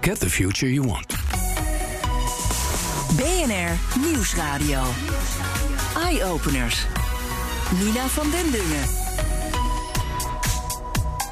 Get the future you want. BNR Nieuwsradio. Eye-openers. Nina van den Dungen.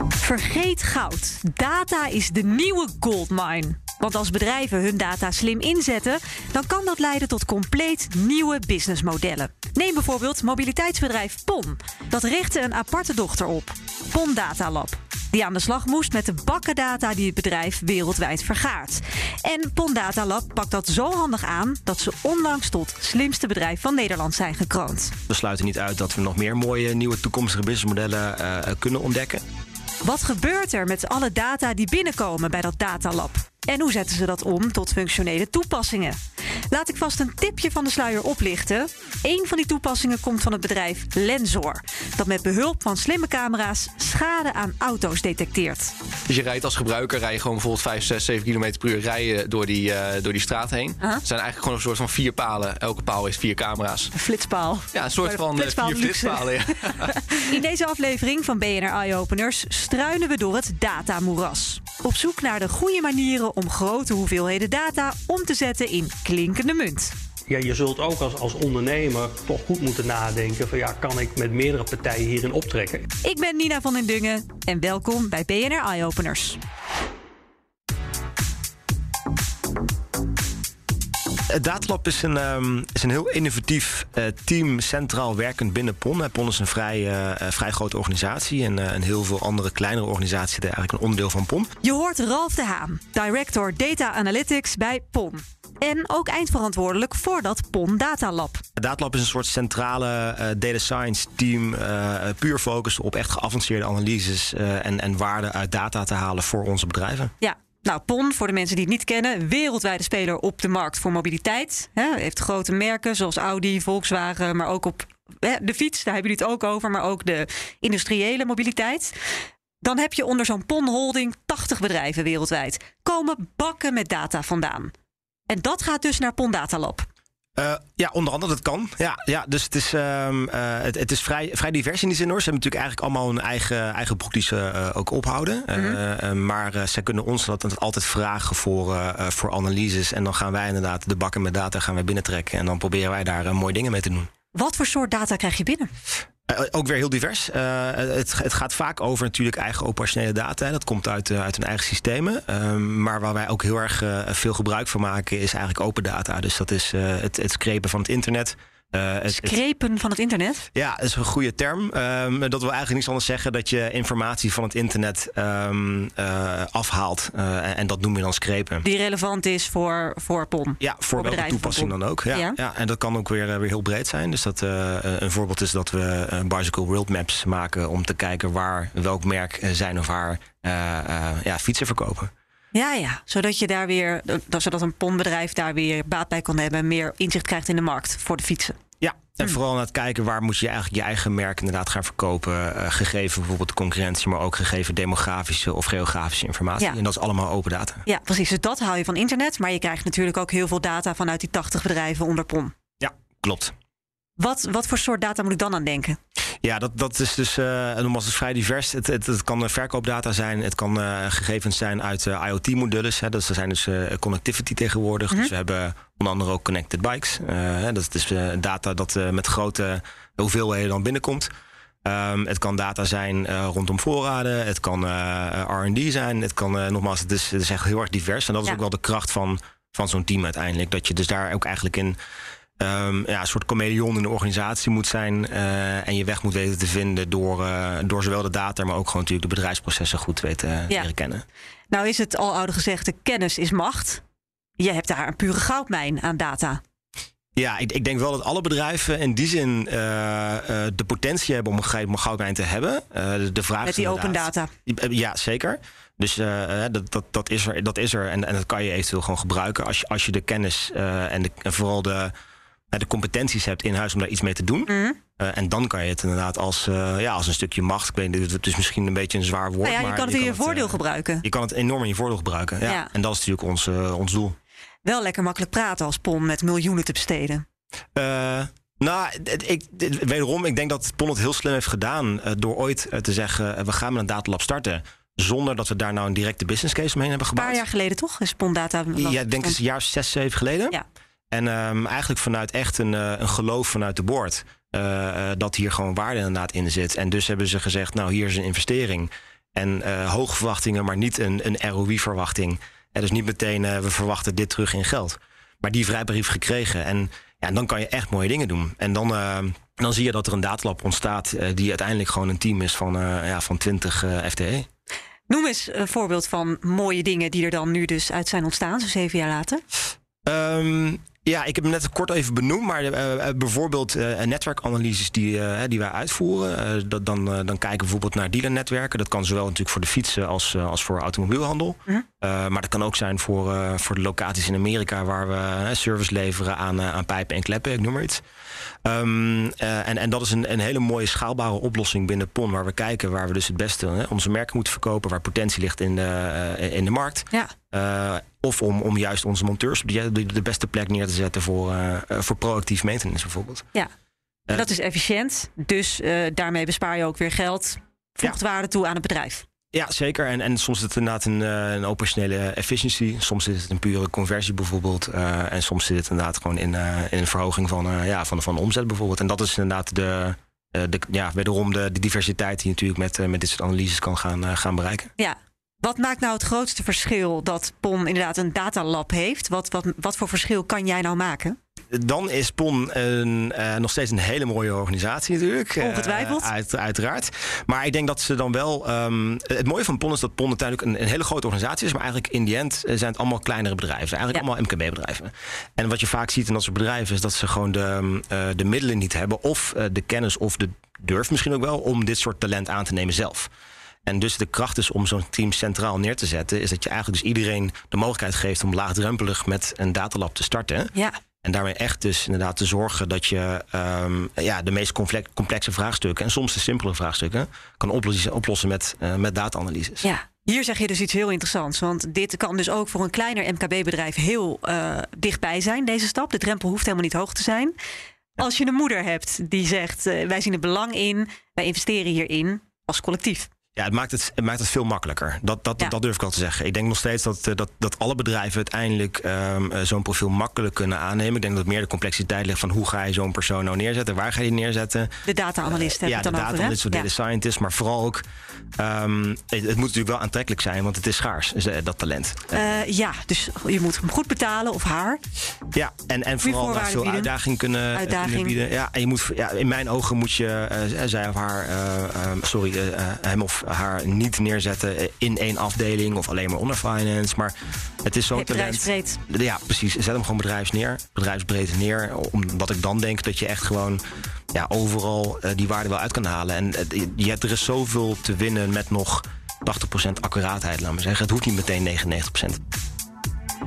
Vergeet goud. Data is de nieuwe goldmine. Want als bedrijven hun data slim inzetten, dan kan dat leiden tot compleet nieuwe businessmodellen. Neem bijvoorbeeld mobiliteitsbedrijf PON. Dat richtte een aparte dochter op, PON Data Lab. Die aan de slag moest met de bakken data die het bedrijf wereldwijd vergaart. En PON Data Lab pakt dat zo handig aan dat ze onlangs tot slimste bedrijf van Nederland zijn gekroond. We sluiten niet uit dat we nog meer mooie nieuwe toekomstige businessmodellen uh, kunnen ontdekken. Wat gebeurt er met alle data die binnenkomen bij dat datalab? En hoe zetten ze dat om tot functionele toepassingen? Laat ik vast een tipje van de sluier oplichten. Een van die toepassingen komt van het bedrijf Lensor, dat met behulp van slimme camera's schade aan auto's detecteert. Dus je rijdt als gebruiker, rij je gewoon bijvoorbeeld 5, 6, 7 km per uur rijden door die, uh, door die straat heen. Uh -huh. Het zijn eigenlijk gewoon een soort van vier palen. Elke paal heeft vier camera's. Een flitspaal. Ja, een soort van flitspaal vier flitspalen. Ja. In deze aflevering van BNR Eye Openers struinen we door het datamoeras. Op zoek naar de goede manieren om grote hoeveelheden data om te zetten in klinkende munt. Ja, je zult ook als, als ondernemer toch goed moeten nadenken van ja, kan ik met meerdere partijen hierin optrekken? Ik ben Nina van den Dungen en welkom bij BNR Eye Openers. Het Datalab is een, um, is een heel innovatief uh, team centraal werkend binnen PON. PON is een vrij, uh, vrij grote organisatie en, en heel veel andere kleinere organisaties zijn eigenlijk een onderdeel van PON. Je hoort Ralf de Haan, director Data Analytics bij PON. En ook eindverantwoordelijk voor dat PON Data Lab. Het Datalab is een soort centrale data science team, puur gefocust op echt geavanceerde analyses en, en waarden uit data te halen voor onze bedrijven. Ja, nou, PON, voor de mensen die het niet kennen, wereldwijde speler op de markt voor mobiliteit. He, heeft grote merken zoals Audi, Volkswagen, maar ook op de fiets, daar hebben jullie het ook over, maar ook de industriële mobiliteit. Dan heb je onder zo'n PON Holding 80 bedrijven wereldwijd. Komen bakken met data vandaan. En dat gaat dus naar PON Data. Uh, ja, onder andere, dat kan. Ja, ja dus het is, um, uh, het, het, is vrij, vrij divers in die zin hoor. Ze hebben natuurlijk eigenlijk allemaal hun eigen, eigen boek die ze uh, ook ophouden. -hmm. maar zij kunnen ons dat altijd vragen voor, voor analyses. En dan gaan wij inderdaad de bakken met data gaan wij binnentrekken. En dan proberen wij daar mooie dingen mee te doen. Wat voor soort data krijg je binnen? Uh, ook weer heel divers. Uh, het, het, gaat vaak over natuurlijk eigen operationele data. Dat komt uit, uh, uit hun eigen systemen. Um, maar waar wij ook heel erg veel gebruik van maken, is eigenlijk open data. Dus dat is het, het van het internet. Uh, het, Screpen het, van het internet? Ja, dat is een goede term. Um, dat wil eigenlijk niets anders zeggen dat je informatie van het internet um, uh, afhaalt. Uh, en dat noem je dan screpen. Die relevant is voor, voor PON? Ja, voor, voor welke toepassing dan ook. Ja, ja. ja, en dat kan ook weer, weer heel breed zijn. Dus dat, een voorbeeld is dat we bicycle world maps maken om te kijken waar welk merk zijn of haar ja, fietsen verkopen. Ja, ja. Zodat je daar weer, zodat een PON-bedrijf daar weer baat bij kan hebben en meer inzicht krijgt in de markt voor de fietsen. Ja, en vooral aan het kijken waar moet je eigenlijk je eigen merk inderdaad gaan verkopen. Uh, gegeven bijvoorbeeld de concurrentie, maar ook gegeven demografische of geografische informatie. Ja. En dat is allemaal open data. Ja, precies. Dus dat haal je van internet. Maar je krijgt natuurlijk ook heel veel data vanuit die 80 bedrijven onder PON. Ja, klopt. Wat, wat voor soort data moet ik dan aan denken? Ja, dat, dat is dus uh, nogmaals is vrij divers. Het, het, het kan verkoopdata zijn, het kan uh, gegevens zijn uit uh, IoT-modules. Dat zijn dus connectivity tegenwoordig. Mm -hmm. Dus we hebben onder andere ook connected bikes. dat is data dat met grote hoeveelheden dan binnenkomt. Um, het kan data zijn rondom voorraden, het kan RD zijn. Het kan nogmaals, het is, het is echt heel erg divers. En dat is ja. ook wel de kracht van, van zo'n team uiteindelijk. Dat je dus daar ook eigenlijk in um, ja, een soort chameleon in de organisatie moet zijn. Uh, en je weg moet weten te vinden door, uh, door zowel de data, maar ook gewoon natuurlijk de bedrijfsprocessen goed weten ja. leren kennen. Nou is het al oude gezegde, kennis is macht. Je hebt daar een pure goudmijn aan data. Ja, ik, ik, denk wel dat alle bedrijven in die zin uh, uh, de potentie hebben om een goudmijn te hebben. Uh, de vraag Met die open data. Ja, zeker. Dus dat, dat, dat, is er, dat is er en, en dat kan je eventueel gewoon gebruiken als je, als je de kennis en, de, en vooral de, de competenties hebt in huis om daar iets mee te doen. Mm. Uh, en dan kan je het inderdaad als, ja, als een stukje macht. Ik weet niet, het is misschien een beetje een zwaar woord. Nou ja, je kan het in je, voordeel gebruiken. Je kan het enorm in je voordeel gebruiken. Ja. ja. En dat is natuurlijk ons, ons doel. Wel lekker makkelijk praten als PON met miljoenen te besteden. Nou, ik, wederom, ik denk dat PON het heel slim heeft gedaan door ooit te zeggen: we gaan met een datalab starten. Zonder dat we daar nou een directe business case omheen hebben gebouwd. Een paar jaar geleden toch? Is Pondata. Ja, ik denk het een jaar zes, zeven geleden. Ja. En um, eigenlijk vanuit echt een, uh, een geloof vanuit de board. Uh, dat hier gewoon waarde inderdaad in zit. En dus hebben ze gezegd, nou hier is een investering. En uh, hoge verwachtingen, maar niet een, een ROI-verwachting. En dus niet meteen, we verwachten dit terug in geld. Maar die vrijbrief gekregen. En ja, dan kan je echt mooie dingen doen. En dan, dan zie je dat er een datalab ontstaat... die uiteindelijk gewoon een team is van, ja, van 20 FTE. Noem eens een voorbeeld van mooie dingen die er dan nu dus uit zijn ontstaan, zo zeven jaar later. Um, ja, ik heb hem net kort even benoemd, maar uh, bijvoorbeeld uh, netwerkanalyses die, uh, die wij uitvoeren. dat, dan, dan kijken we bijvoorbeeld naar dealernetwerken. Dat kan zowel natuurlijk voor de fietsen als, als voor automobielhandel. Mhm. maar dat kan ook zijn voor, voor de locaties in Amerika waar we service leveren aan, aan pijpen en kleppen, ik noem maar iets. Um, en, en dat is een, een hele mooie schaalbare oplossing binnen PON, waar we kijken waar we dus het beste onze merken moeten verkopen, waar potentie ligt in de, in de markt. Ja. Of om, om juist onze monteurs op de, de beste plek neer te zetten voor, uh, voor proactief maintenance bijvoorbeeld. Ja, uh, dat is efficiënt. Dus daarmee bespaar je ook weer geld. Voegt ja. waarde toe aan het bedrijf. Ja, zeker. En, en soms is het inderdaad een, een operationele efficiency. Soms is het een pure conversie bijvoorbeeld. en soms zit het inderdaad gewoon in, in een verhoging van, ja, van, van de omzet bijvoorbeeld. En dat is inderdaad de, de, ja, wederom de, de diversiteit die je natuurlijk met, met dit soort analyses kan gaan, gaan bereiken. Ja, wat maakt nou het grootste verschil dat PON inderdaad een datalab heeft? Wat, wat, wat voor verschil kan jij nou maken? Dan is PON een, uh, nog steeds een hele mooie organisatie natuurlijk. Ongetwijfeld. Uh, uit, uiteraard. Maar ik denk dat ze dan wel... Um, het mooie van PON is dat PON uiteindelijk een, een, hele grote organisatie is. Maar eigenlijk in die end zijn het allemaal kleinere bedrijven. Eigenlijk allemaal MKB-bedrijven. En wat je vaak ziet in dat soort bedrijven... is dat ze gewoon de, uh, de middelen niet hebben. Of de kennis of de durf misschien ook wel... om dit soort talent aan te nemen zelf. En dus de kracht is om zo'n team centraal neer te zetten, is dat je eigenlijk dus iedereen de mogelijkheid geeft om laagdrempelig met een datalab te starten. Ja. En daarmee echt dus inderdaad te zorgen dat je um, ja, de meest complexe vraagstukken en soms de simpele vraagstukken kan oplossen, oplossen met, uh, met data-analyses. Ja. Hier zeg je dus iets heel interessants. Want dit kan dus ook voor een kleiner MKB-bedrijf heel uh, dichtbij zijn, deze stap. De drempel hoeft helemaal niet hoog te zijn. Als je een moeder hebt die zegt: uh, wij zien er belang in, wij investeren hierin als collectief. Ja, het maakt het, het maakt het veel makkelijker. Dat, dat, dat durf ik al te zeggen. Ik denk nog steeds dat, eh, dat, dat alle bedrijven uiteindelijk um, zo'n profiel makkelijk kunnen aannemen. Ik denk dat meer de complexiteit ligt van hoe ga je zo'n persoon nou neerzetten, waar ga je die neerzetten. De data-analyst uh, Ja, de data-analyst of data scientist. Maar vooral ook, um, het, het, moet natuurlijk wel aantrekkelijk zijn, want het is schaars, dat talent. Uh, ja, dus je moet hem goed betalen of haar. Ja, en, en vooral daar veel bieden. uitdaging kunnen, uitdaging. kunnen bieden. Ja, en je moet, ja, in mijn ogen moet je, zij of haar, um, sorry, hem of haar niet neerzetten in één afdeling of alleen maar onder finance. Maar het is zo'n talent. Bedrijfsbreed. Ja, precies. Zet hem gewoon bedrijfs neer, bedrijfsbreed neer. Omdat ik dan denk dat je echt gewoon ja, overal uh, die waarde wel uit kan halen. En uh, je hebt, er is zoveel te winnen met nog 80% accuraatheid, laat maar zeggen. Het hoeft niet meteen 99%.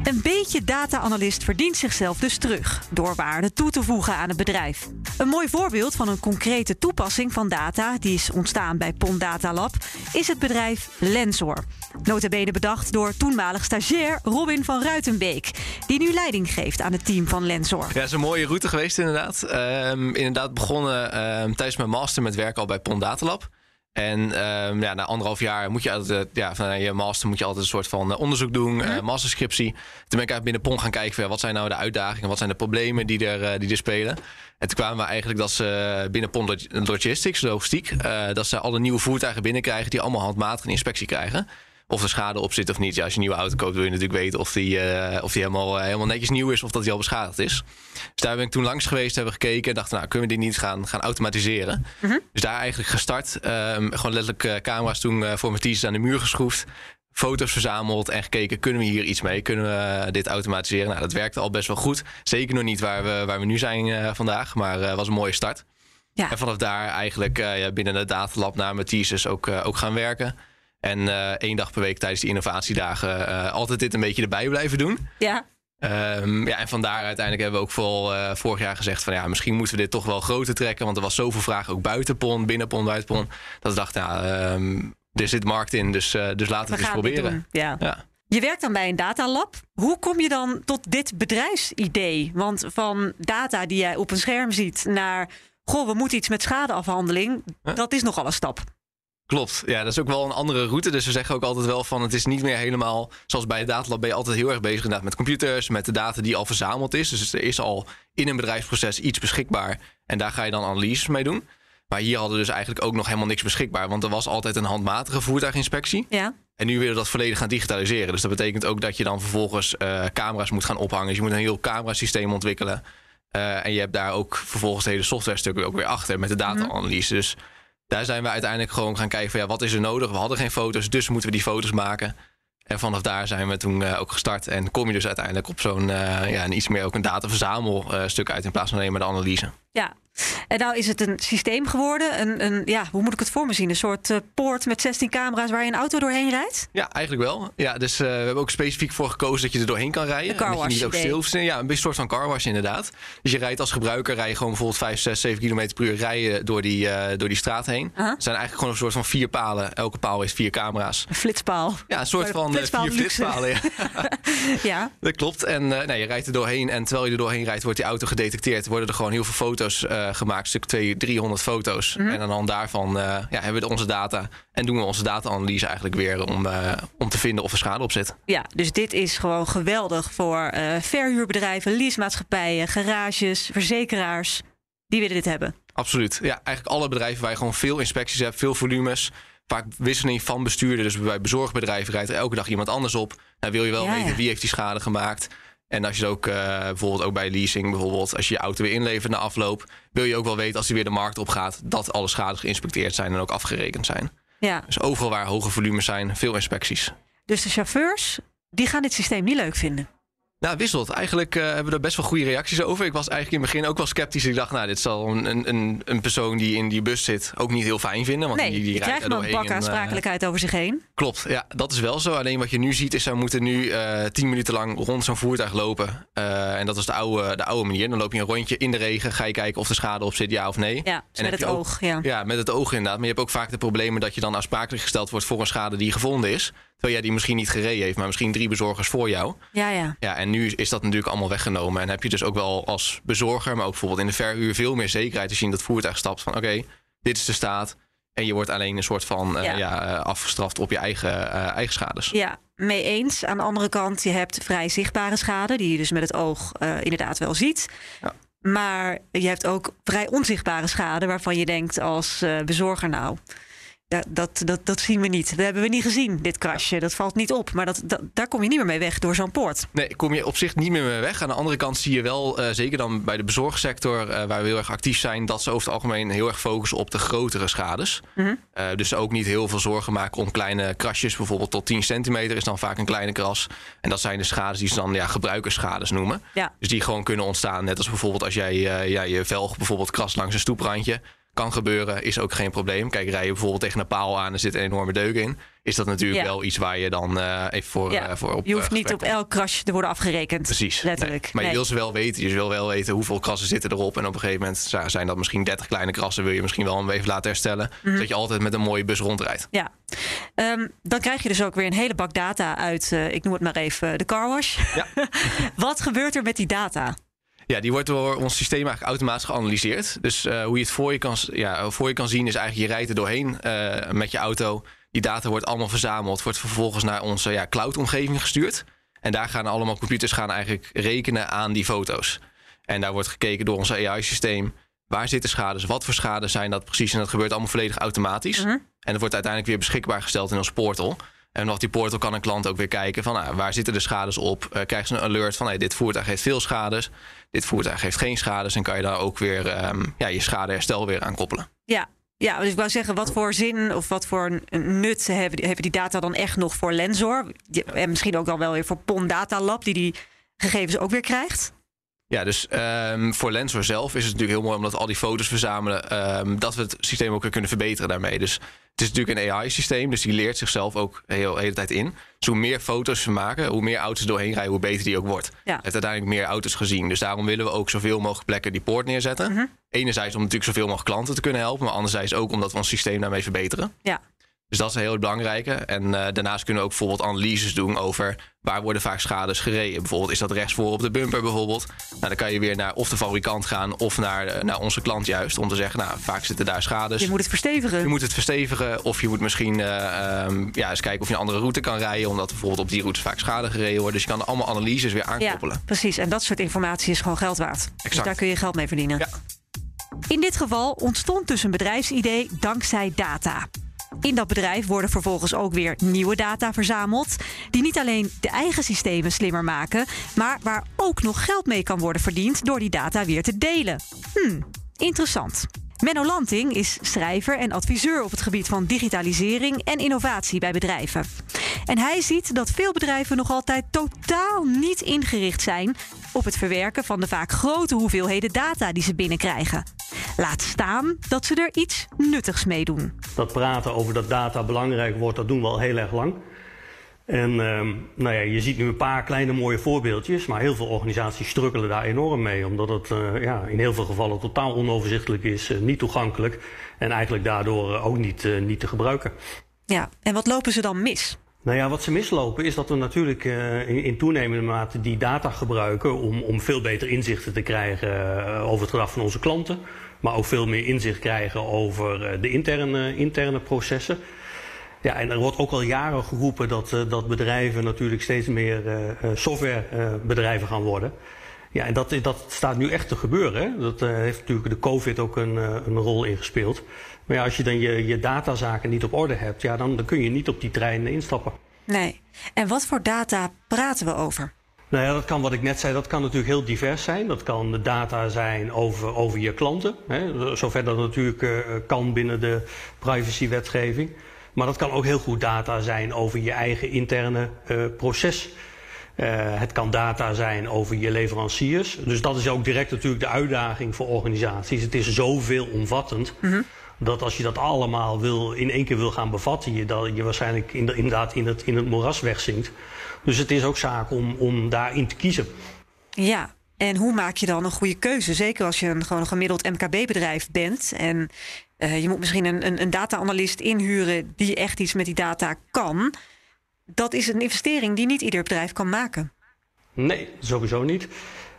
Een beetje data-analyst verdient zichzelf dus terug door waarde toe te voegen aan het bedrijf. Een mooi voorbeeld van een concrete toepassing van data die is ontstaan bij Pond Data Lab is het bedrijf Lensor. Notabene bedacht door toenmalig stagiair Robin van Ruitenbeek, die nu leiding geeft aan het team van Lensor. Ja, dat is een mooie route geweest inderdaad. Um, inderdaad begonnen um, tijdens mijn master met werken al bij Pond Data Lab. En um, ja, na anderhalf jaar moet je altijd, ja, van je master moet je altijd een soort van eh, onderzoek doen, mm -hmm. uh, masterscriptie. Toen ben ik eigenlijk binnen gaan kijken, van, wat zijn nou de uitdagingen, wat zijn de problemen die er, uh, die er spelen. En toen kwamen we eigenlijk dat ze binnen PON Logistics, logistiek, uh, dat ze alle nieuwe voertuigen binnenkrijgen die allemaal handmatig een inspectie krijgen of er schade op zit of niet. Ja, als je een nieuwe auto koopt, wil je natuurlijk weten of die, uh, of die helemaal, uh, helemaal netjes nieuw is of dat die al beschadigd is. Dus daar ben ik toen langs geweest, hebben gekeken en dachten, nou, kunnen we dit niet gaan, gaan automatiseren? Mm -hmm. Dus daar eigenlijk gestart. Um, gewoon letterlijk uh, camera's toen voor mijn thesis aan de muur geschroefd. Foto's verzameld en gekeken, kunnen we hier iets mee? Kunnen we dit automatiseren? Nou, dat werkte al best wel goed. Zeker nog niet waar we, waar we nu zijn vandaag, maar was een mooie start. Ja. En vanaf daar eigenlijk binnen de datalab naar mijn thesis ook, ook gaan werken. En eh, één dag per week tijdens die innovatiedagen eh, altijd dit een beetje erbij blijven doen. Ja. Ehm, ja, en vandaar uiteindelijk hebben we ook vooral eh, vorig jaar gezegd van ja, misschien moeten we dit toch wel groter trekken. Want er was zoveel vraag, ook buiten PON, binnen PON, buiten PON. Dat we dachten, ja, ehm, er zit markt in, dus, dus laten we, We het eens proberen. Ja. Je werkt dan bij een datalab. Hoe kom je dan tot dit bedrijfsidee? Want van data die jij op een scherm ziet naar... goh, we moeten iets met schadeafhandeling. Dat is nogal een stap. Klopt, ja, dat is ook wel een andere route. Dus we zeggen ook altijd wel van het is niet meer helemaal zoals bij het datalab ben je altijd heel erg bezig inderdaad met computers, met de data die al verzameld is. Dus er is al in een bedrijfsproces iets beschikbaar en daar ga je dan analyses mee doen. Maar hier hadden we dus eigenlijk ook nog helemaal niks beschikbaar, want er was altijd een handmatige voertuiginspectie. Ja. En nu willen we dat volledig gaan digitaliseren. Dus dat betekent ook dat je dan vervolgens eh, camera's moet gaan ophangen. Dus je moet een heel camerasysteem ontwikkelen. Eh, en je hebt daar ook vervolgens het hele software-stuk ook weer achter met de data-analyse. Dus daar zijn we uiteindelijk gewoon gaan kijken van ja, wat is er nodig? We hadden geen foto's, dus moeten we die foto's maken. En vanaf daar zijn we toen eh, ook gestart. En kom je dus uiteindelijk op zo'n eh, ja, iets meer ook een dataverzamelstuk uit in plaats van alleen maar de analyse. Ja. En nou is het een systeem geworden. Een, een, ja, hoe moet ik het voor me zien? Een soort eh, poort met 16 camera's waar je een auto doorheen rijdt? Ja, eigenlijk wel. Ja, dus eh, we hebben ook specifiek voor gekozen dat je er doorheen kan rijden. Een dat je niet ook stil hoeft. Ja, een soort van car wash inderdaad. Dus je rijdt als gebruiker, rij je gewoon bijvoorbeeld 5, 6, 7 km per uur rijden door die, eh, door die straat heen. Er zijn eigenlijk gewoon een soort van vier palen. Elke paal heeft vier camera's. Een flitspaal. Ja, een soort van flitspaal vier luxe. flitspalen. Ja. Ja. Dat klopt. En je rijdt er doorheen. En terwijl je er doorheen rijdt, wordt die auto gedetecteerd. Worden er gewoon heel veel foto's gemaakt. Een stuk 200, 300 foto's. Mhm. En aan de hand daarvan eh, ja, hebben we onze data. En doen we onze data-analyse eigenlijk weer om, eh, om te vinden of er schade op zit. ja, dus dit is gewoon geweldig voor eh, verhuurbedrijven, leasemaatschappijen, garages, verzekeraars. Die willen dit hebben. Absoluut. Ja, eigenlijk alle bedrijven waar je gewoon veel inspecties hebt, veel volumes. Vaak wisseling van bestuurder. Dus bij bezorgbedrijven rijdt er elke dag iemand anders op. Nou wil je wel Ja, weten ja. wie heeft die schade gemaakt. En als je het ook eh, bijvoorbeeld ook bij leasing, bijvoorbeeld als je je auto weer inlevert na afloop, wil je ook wel weten als die weer de markt op gaat, dat alle schades geïnspecteerd zijn en ook afgerekend zijn. Ja. Dus overal waar hoge volumes zijn, veel inspecties. Dus de chauffeurs, die gaan dit systeem niet leuk vinden. Nou, wisselt. Eigenlijk eh, hebben we er best wel goede reacties over. Ik was eigenlijk in het begin ook wel sceptisch. Ik dacht, nou, dit zal een, een- een, persoon die in die bus zit ook niet heel fijn vinden. Want Nee, die, die, die krijgt een bak en, eh, aansprakelijkheid over zich heen. Klopt, ja, dat is wel zo. Alleen wat je nu ziet is, zij moeten nu eh tien minuten lang rond zo'n voertuig lopen. En dat is de oude, de oude manier. Dan loop je een rondje in de regen, ga je kijken of er schade op zit, ja of nee. Ja, dus En met het ook- oog. Ja. Ja, met het oog inderdaad. Maar je hebt ook vaak de problemen dat je dan aansprakelijk gesteld wordt voor een schade die gevonden is. Terwijl jij die misschien niet gereden heeft, maar misschien drie bezorgers voor jou. ja, ja. Ja, en nu is dat natuurlijk allemaal weggenomen. En heb je dus ook wel als bezorger, maar ook bijvoorbeeld in de verhuur, veel meer zekerheid als je in dat voertuig stapt. Van oké, dit is de staat. En je wordt alleen een soort van eh, Ja. ja. eh, afgestraft op je eigen, eigen schades. Ja, mee eens. Aan de andere kant, je hebt vrij zichtbare schade, die je dus met het oog inderdaad wel ziet. Ja. Maar je hebt ook vrij onzichtbare schade, waarvan je denkt als bezorger, nou, dat, dat, dat, dat zien we niet. Dat hebben we niet gezien, dit krasje. Dat valt niet op. Maar dat, dat, daar kom je niet meer mee weg door zo'n poort. Nee, kom je op zich niet meer mee weg. Aan de andere kant zie je wel, eh, zeker dan bij de bezorgsector, eh, waar we heel erg actief zijn, dat ze over het algemeen heel erg focussen op de grotere schades. Mhm. Eh, dus ook niet heel veel zorgen maken om kleine krasjes. Bijvoorbeeld tot 10 centimeter is dan vaak een kleine kras. En dat zijn de schades die ze dan ja, gebruikersschades noemen. Ja. Dus die gewoon kunnen ontstaan. Net als bijvoorbeeld als jij ja, je velg bijvoorbeeld krast langs een stoeprandje. Kan gebeuren, is ook geen probleem. Kijk, rij je bijvoorbeeld tegen een paal aan en zit een enorme deuk in. Is dat natuurlijk Ja. wel iets waar je dan eh, even voor, Ja. eh, voor op Je hoeft eh, niet op elk krasje te worden afgerekend. Precies. Letterlijk. Nee. Maar je wil ze wel weten. Je wil wel weten hoeveel krassen zitten erop. En op een gegeven moment zijn dat misschien 30 kleine krassen. Wil je misschien wel hem even laten herstellen. Mhm. Zodat je altijd met een mooie bus rondrijdt. Ja, Ehm, dan krijg je dus ook weer een hele bak data uit, ik noem het maar even, de car wash. Ja. Wat gebeurt er met die data? Ja, die wordt door ons systeem eigenlijk automatisch geanalyseerd. Dus eh, hoe je het voor je, kan, ja, voor je kan zien is eigenlijk je rijdt er doorheen eh, met je auto. Die data wordt allemaal verzameld. Wordt vervolgens naar onze ja, cloud-omgeving gestuurd. En daar gaan allemaal computers gaan eigenlijk rekenen aan die foto's. En daar wordt gekeken door ons AI-systeem. Waar zitten schades? Wat voor schades zijn dat precies? En dat gebeurt allemaal volledig automatisch. Mhm. En dat wordt uiteindelijk weer beschikbaar gesteld in ons portal. En vanaf die portal kan een klant ook weer kijken van nou, waar zitten de schades op. Eh krijgt ze een alert van hey, dit voertuig heeft veel schades. Dit voertuig heeft geen schades. En kan je daar ook weer ehm, ja, je schadeherstel weer aan koppelen. Ja. Ja, dus ik wou zeggen, wat voor zin of wat voor nut hebben, die- hebben die data dan echt nog voor Lensor? En misschien ook dan wel weer voor PON Data Lab, die die gegevens ook weer krijgt. Ja, dus ehm, voor Lensor zelf is het natuurlijk heel mooi omdat we al die foto's verzamelen. ehm, dat we het systeem ook weer kunnen verbeteren daarmee. Dus Het is natuurlijk een AI-systeem, dus die leert zichzelf ook heel, de hele tijd in. Dus hoe meer foto's ze maken, hoe meer auto's doorheen rijden, hoe beter die ook wordt. Ja. Het heeft uiteindelijk meer auto's gezien. Dus daarom willen we ook zoveel mogelijk plekken die poort neerzetten. Mhm. Enerzijds om natuurlijk zoveel mogelijk klanten te kunnen helpen, maar anderzijds ook omdat we ons systeem daarmee verbeteren. Ja. Dus dat is een heel belangrijke. En eh, daarnaast kunnen we ook bijvoorbeeld analyses doen over waar worden vaak schades gereden. Bijvoorbeeld is dat rechtsvoor op de bumper bijvoorbeeld. Nou, dan kan je weer naar of de fabrikant gaan of naar, eh, naar onze klant juist. Om te zeggen, nou, vaak zitten daar schades. Je moet het verstevigen. Je moet het verstevigen of je moet misschien eh, ehm, ja, eens kijken of je een andere route kan rijden. Omdat bijvoorbeeld op die routes vaak schade gereden wordt. Dus je kan allemaal analyses weer aankoppelen. Ja, precies. En dat soort informatie is gewoon geld waard. Dus daar kun je geld mee verdienen. Ja. In dit geval ontstond dus een bedrijfsidee dankzij data. In dat bedrijf worden vervolgens ook weer nieuwe data verzameld, die niet alleen de eigen systemen slimmer maken, maar waar ook nog geld mee kan worden verdiend door die data weer te delen. Hmm, interessant. Menno Lanting is schrijver en adviseur op het gebied van digitalisering en innovatie bij bedrijven. En hij ziet dat veel bedrijven nog altijd totaal niet ingericht zijn op het verwerken van de vaak grote hoeveelheden data die ze binnenkrijgen. Laat staan dat ze er iets nuttigs mee doen. Dat praten over dat data belangrijk wordt, dat doen we al heel erg lang. En ehm, nou ja, je ziet nu een paar kleine mooie voorbeeldjes, maar heel veel organisaties strukkelen daar enorm mee, omdat het eh, ja, in heel veel gevallen totaal onoverzichtelijk is, eh, niet toegankelijk en eigenlijk daardoor eh, ook niet, niet te gebruiken. Ja, en wat lopen ze dan mis? Nou ja, wat ze mislopen is dat we natuurlijk eh, in, toenemende mate die data gebruiken om, om veel beter inzichten te krijgen eh, over het gedrag van onze klanten. Maar ook veel meer inzicht krijgen over eh, de interne, interne processen. Ja, en er wordt ook al jaren geroepen dat, dat bedrijven natuurlijk steeds meer softwarebedrijven gaan worden. Ja, en dat, dat staat nu echt te gebeuren. Hè? Dat eh, heeft natuurlijk de COVID ook een, eh, een rol in gespeeld. Maar ja, als je dan je, je datazaken niet op orde hebt, ja, dan, dan kun je niet op die trein instappen. Nee. En wat voor data praten we over? Nou ja, dat kan wat ik net zei, dat kan natuurlijk heel divers zijn. Dat kan de data zijn over, over je klanten. Hè, zover dat natuurlijk eh, kan binnen de privacywetgeving. Maar dat kan ook heel goed data zijn over je eigen interne proces. Eh, het kan data zijn over je leveranciers. Dus dat is ook direct natuurlijk de uitdaging voor organisaties. Het is zoveel omvattend. Dat als je dat allemaal wil, in één keer wil gaan bevatten, je, dat je waarschijnlijk in de- inderdaad in het, in het moeras wegzinkt. Dus het is ook zaak om, om daarin te kiezen. Ja, en hoe maak je dan een goede keuze? Zeker als je een, gewoon een gemiddeld MKB-bedrijf bent. En eh, je moet misschien een, een, een data-analyst inhuren die echt iets met die data kan. Dat is een investering die niet ieder bedrijf kan maken. Nee, sowieso niet.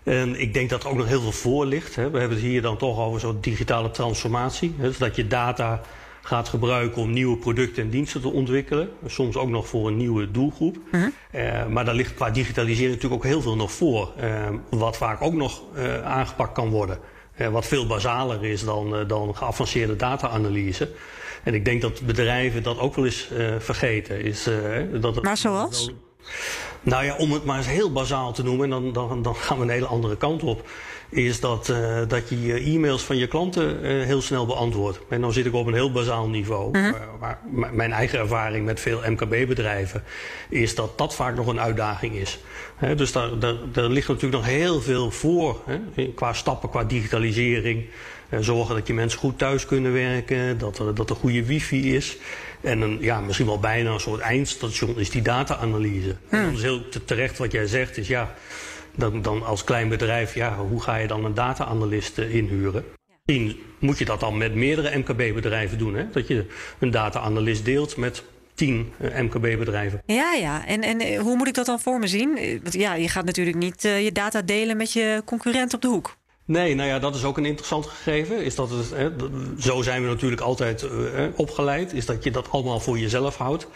En ik denk dat er ook nog heel veel voor ligt. Hè. We hebben het hier dan toch over zo'n digitale transformatie. Hè, zodat je data gaat gebruiken om nieuwe producten en diensten te ontwikkelen. Soms ook nog voor een nieuwe doelgroep. Eh, maar daar ligt qua digitalisering natuurlijk ook heel veel nog voor. eh, wat vaak ook nog eh, aangepakt kan worden. Wat veel basaler is dan, eh, dan geavanceerde data-analyse. En ik denk dat bedrijven dat ook wel eens eh, vergeten. Is, eh, dat het Maar zoals? nou ja, om het maar eens heel bazaal te noemen, en dan, dan, dan gaan we een hele andere kant op. Is dat, eh, dat je je e-mails van je klanten eh, heel snel beantwoordt. En dan zit ik op een heel bazaal niveau. Mhm. Eh, maar mijn eigen ervaring met veel MKB-bedrijven is dat dat vaak nog een uitdaging is. Dus daar, daar, daar ligt natuurlijk nog heel veel voor. Qua stappen, qua digitalisering. Zorgen dat je mensen goed thuis kunnen werken. Dat er, dat er goede wifi is. En een, ja, misschien wel bijna een soort eindstation is die data-analyse. En dat is heel te- terecht wat jij zegt. Is ja, dan, dan als klein bedrijf, ja, hoe ga je dan een data-analyst eh, inhuren? Misschien moet je dat dan met meerdere MKB-bedrijven doen. Hè? Dat je een data-analyst deelt met tien eh, MKB-bedrijven. Ja, ja. En, en eh, hoe moet ik dat dan voor me zien? Want ja, je gaat natuurlijk niet je data delen met je concurrent op de hoek. Nee, nou ja, dat is ook een interessant gegeven. Is dat het, hè, zo zijn we natuurlijk altijd opgeleid. Is dat je dat allemaal voor jezelf houdt.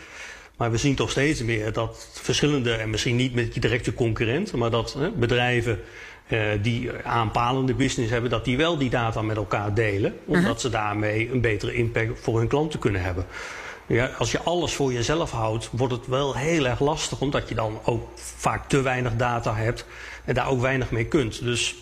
Maar we zien toch steeds meer dat verschillende, en misschien niet met je directe concurrent, maar dat hè, bedrijven eh, die aanpalende business hebben, dat die wel die data met elkaar delen. Omdat ze daarmee een betere impact voor hun klanten kunnen hebben. Ja, als je alles voor jezelf houdt, wordt het wel heel erg lastig, omdat je dan ook vaak te weinig data hebt en daar ook weinig mee kunt. Dus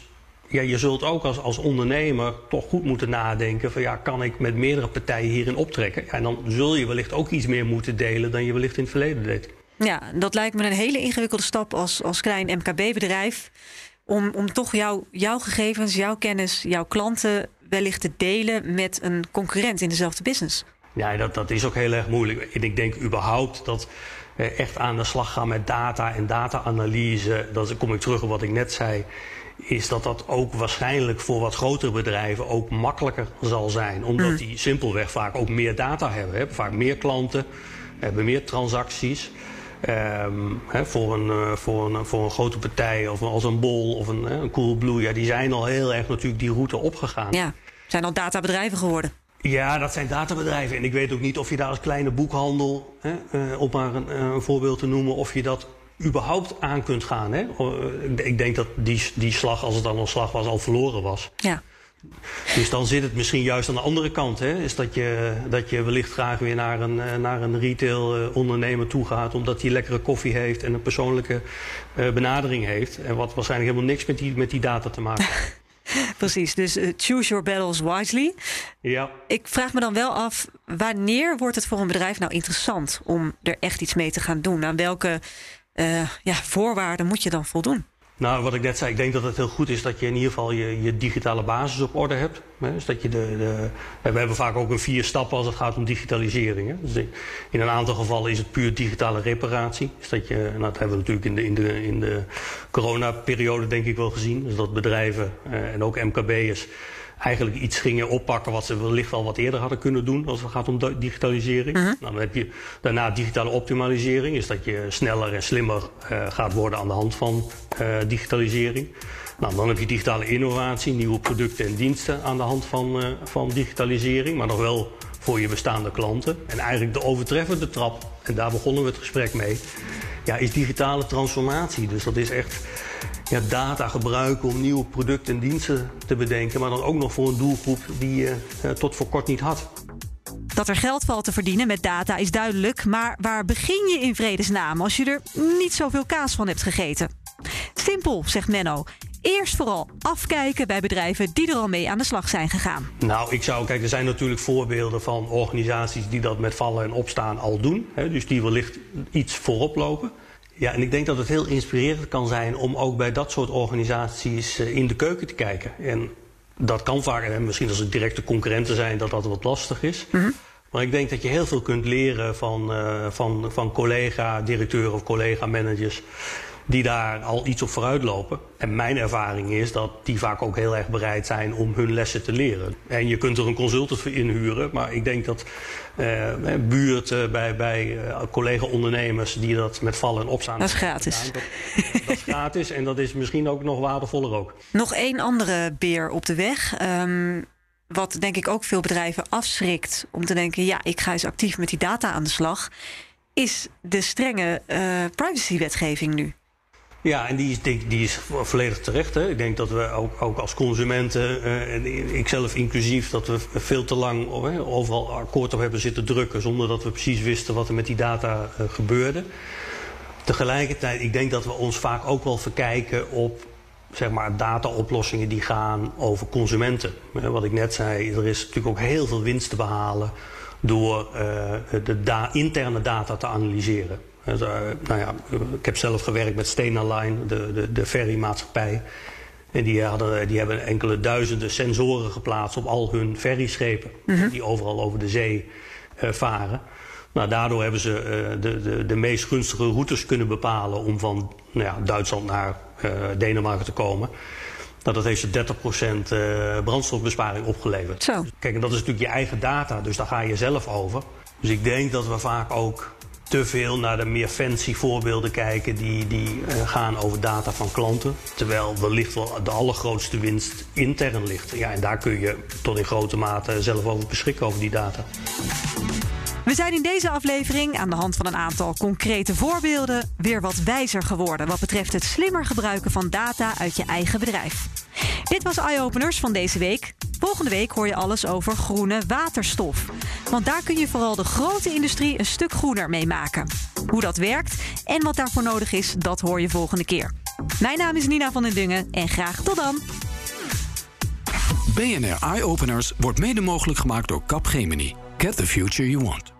ja, je zult ook als, als ondernemer toch goed moeten nadenken van ja, kan ik met meerdere partijen hierin optrekken? Ja, en dan zul je wellicht ook iets meer moeten delen dan je wellicht in het verleden deed. Ja, dat lijkt me een hele ingewikkelde stap als, als klein MKB-bedrijf. Om, om toch jouw jouw gegevens, jouw kennis, jouw klanten wellicht te delen met een concurrent in dezelfde business. Ja, dat, dat is ook heel erg moeilijk. En ik denk überhaupt dat eh, echt aan de slag gaan met data en data-analyse, dat kom ik terug op wat ik net zei, is dat dat ook waarschijnlijk voor wat grotere bedrijven ook makkelijker zal zijn. Omdat die simpelweg vaak ook meer data hebben. Hebben vaak meer klanten, hebben meer transacties. Ehm, hè, voor, een, eh, voor, een, voor een grote partij of als een Bol of een, hè, een Coolblue, ja, die zijn al heel erg natuurlijk die route opgegaan. Ja, zijn al databedrijven geworden. Ja, dat zijn databedrijven. En ik weet ook niet of je daar als kleine boekhandel, hè, eh, om maar een, eh, een voorbeeld te noemen, of je dat überhaupt aan kunt gaan. Hè? O, eh, Ik denk dat die, die slag, als het dan een slag was, al verloren was. Ja. Dus dan zit het misschien juist aan de andere kant. Hè? Is dat je, dat je wellicht graag weer naar een, eh, naar een retail eh, ondernemer toe gaat. Omdat hij lekkere koffie heeft en een persoonlijke benadering heeft. En wat waarschijnlijk helemaal niks met die, met die data te maken heeft. Precies, dus choose your battles wisely. ja. Ik vraag me dan wel af, wanneer wordt het voor een bedrijf nou interessant om er echt iets mee te gaan doen? Aan welke eh, ja, voorwaarden moet je dan voldoen? Nou, wat ik net zei, ik denk dat het heel goed is dat je in ieder geval je, je digitale basis op orde hebt. Hè? Dus dat je de, de, we hebben vaak ook een vier stappen als het gaat om digitalisering. Hè? Dus in een aantal gevallen is het puur digitale reparatie. Dus dat je, nou, dat hebben we natuurlijk in de, in de, in de coronaperiode denk ik wel gezien. Dus dat bedrijven eh, en ook MKB'ers eigenlijk iets gingen oppakken wat ze wellicht al wat eerder hadden kunnen doen als het gaat om di- digitalisering. Nou, dan heb je daarna digitale optimalisering, is dat je sneller en slimmer eh, gaat worden aan de hand van eh, digitalisering. Nou, dan heb je digitale innovatie, nieuwe producten en diensten aan de hand van, eh, van digitalisering, maar nog wel voor je bestaande klanten. En eigenlijk de overtreffende trap, en daar begonnen we het gesprek mee, ja, is digitale transformatie. Dus dat is echt ja, data gebruiken om nieuwe producten en diensten te bedenken, maar dan ook nog voor een doelgroep die je eh, tot voor kort niet had. Dat er geld valt te verdienen met data is duidelijk, maar waar begin je in vredesnaam als je er niet zoveel kaas van hebt gegeten? Simpel, zegt Menno. Eerst vooral afkijken bij bedrijven die er al mee aan de slag zijn gegaan. Nou, ik zou, kijk, er zijn natuurlijk voorbeelden van organisaties die dat met vallen en opstaan al doen. Hè, dus die wellicht iets voorop lopen. Ja, en ik denk dat het heel inspirerend kan zijn om ook bij dat soort organisaties eh, in de keuken te kijken. En dat kan vaak, en misschien als het directe concurrenten zijn, dat dat wat lastig is. Maar ik denk dat je heel veel kunt leren van, eh, van, van collega-directeuren of collega-managers die daar al iets op vooruit lopen. En mijn ervaring is dat die vaak ook heel erg bereid zijn om hun lessen te leren. En je kunt er een consultant voor inhuren, maar ik denk dat eh, buurt eh, bij, bij eh, collega-ondernemers die dat met vallen en opstaan. Dat is gratis. gedaan, Dat, dat is gratis en dat is misschien ook nog waardevoller ook. Nog één andere beer op de weg. ehm, wat denk ik ook veel bedrijven afschrikt om te denken: ja, ik ga eens actief met die data aan de slag. Is de strenge eh, privacywetgeving nu? Ja, en die is, die, is vo- volledig terecht. Hè. Ik denk dat we ook, ook als consumenten, eh, en ikzelf inclusief, dat we veel te lang oh, overal akkoord op hebben zitten drukken zonder dat we precies wisten wat er met die data eh, gebeurde. Tegelijkertijd, ik denk dat we ons vaak ook wel verkijken op zeg maar, dataoplossingen die gaan over consumenten. Hè, Wat ik net zei, er is natuurlijk ook heel veel winst te behalen door eh, de interne data te analyseren. Dus, eh, nou ja, ik heb zelf gewerkt met Stena Line, de, de, de ferrymaatschappij. En die, hadden, die hebben enkele duizenden sensoren geplaatst op al hun ferryschepen. Die overal over de zee eh, varen. Nou, daardoor hebben ze eh, de, de, de meest gunstige routes kunnen bepalen om van nou ja, Duitsland naar eh, Denemarken te komen. Nou, dat heeft ze 30% eh, brandstofbesparing opgeleverd. Zo. Kijk, en dat is natuurlijk je eigen data, dus daar ga je zelf over. Dus ik denk dat we vaak ook te veel naar de meer fancy voorbeelden kijken die, die eh, gaan over data van klanten. Terwijl wellicht wel de allergrootste winst intern ligt. Ja, en daar kun je tot in grote mate zelf over beschikken over die data. We zijn in deze aflevering aan de hand van een aantal concrete voorbeelden weer wat wijzer geworden wat betreft het slimmer gebruiken van data uit je eigen bedrijf. Dit was Eye Openers van deze week. Volgende week hoor je alles over groene waterstof. Want daar kun je vooral de grote industrie een stuk groener mee maken. Hoe dat werkt en wat daarvoor nodig is, dat hoor je volgende keer. Mijn naam is Nina van den Dungen en graag tot dan. BNR Eye Openers wordt mede mogelijk gemaakt door Capgemini. Get the future you want.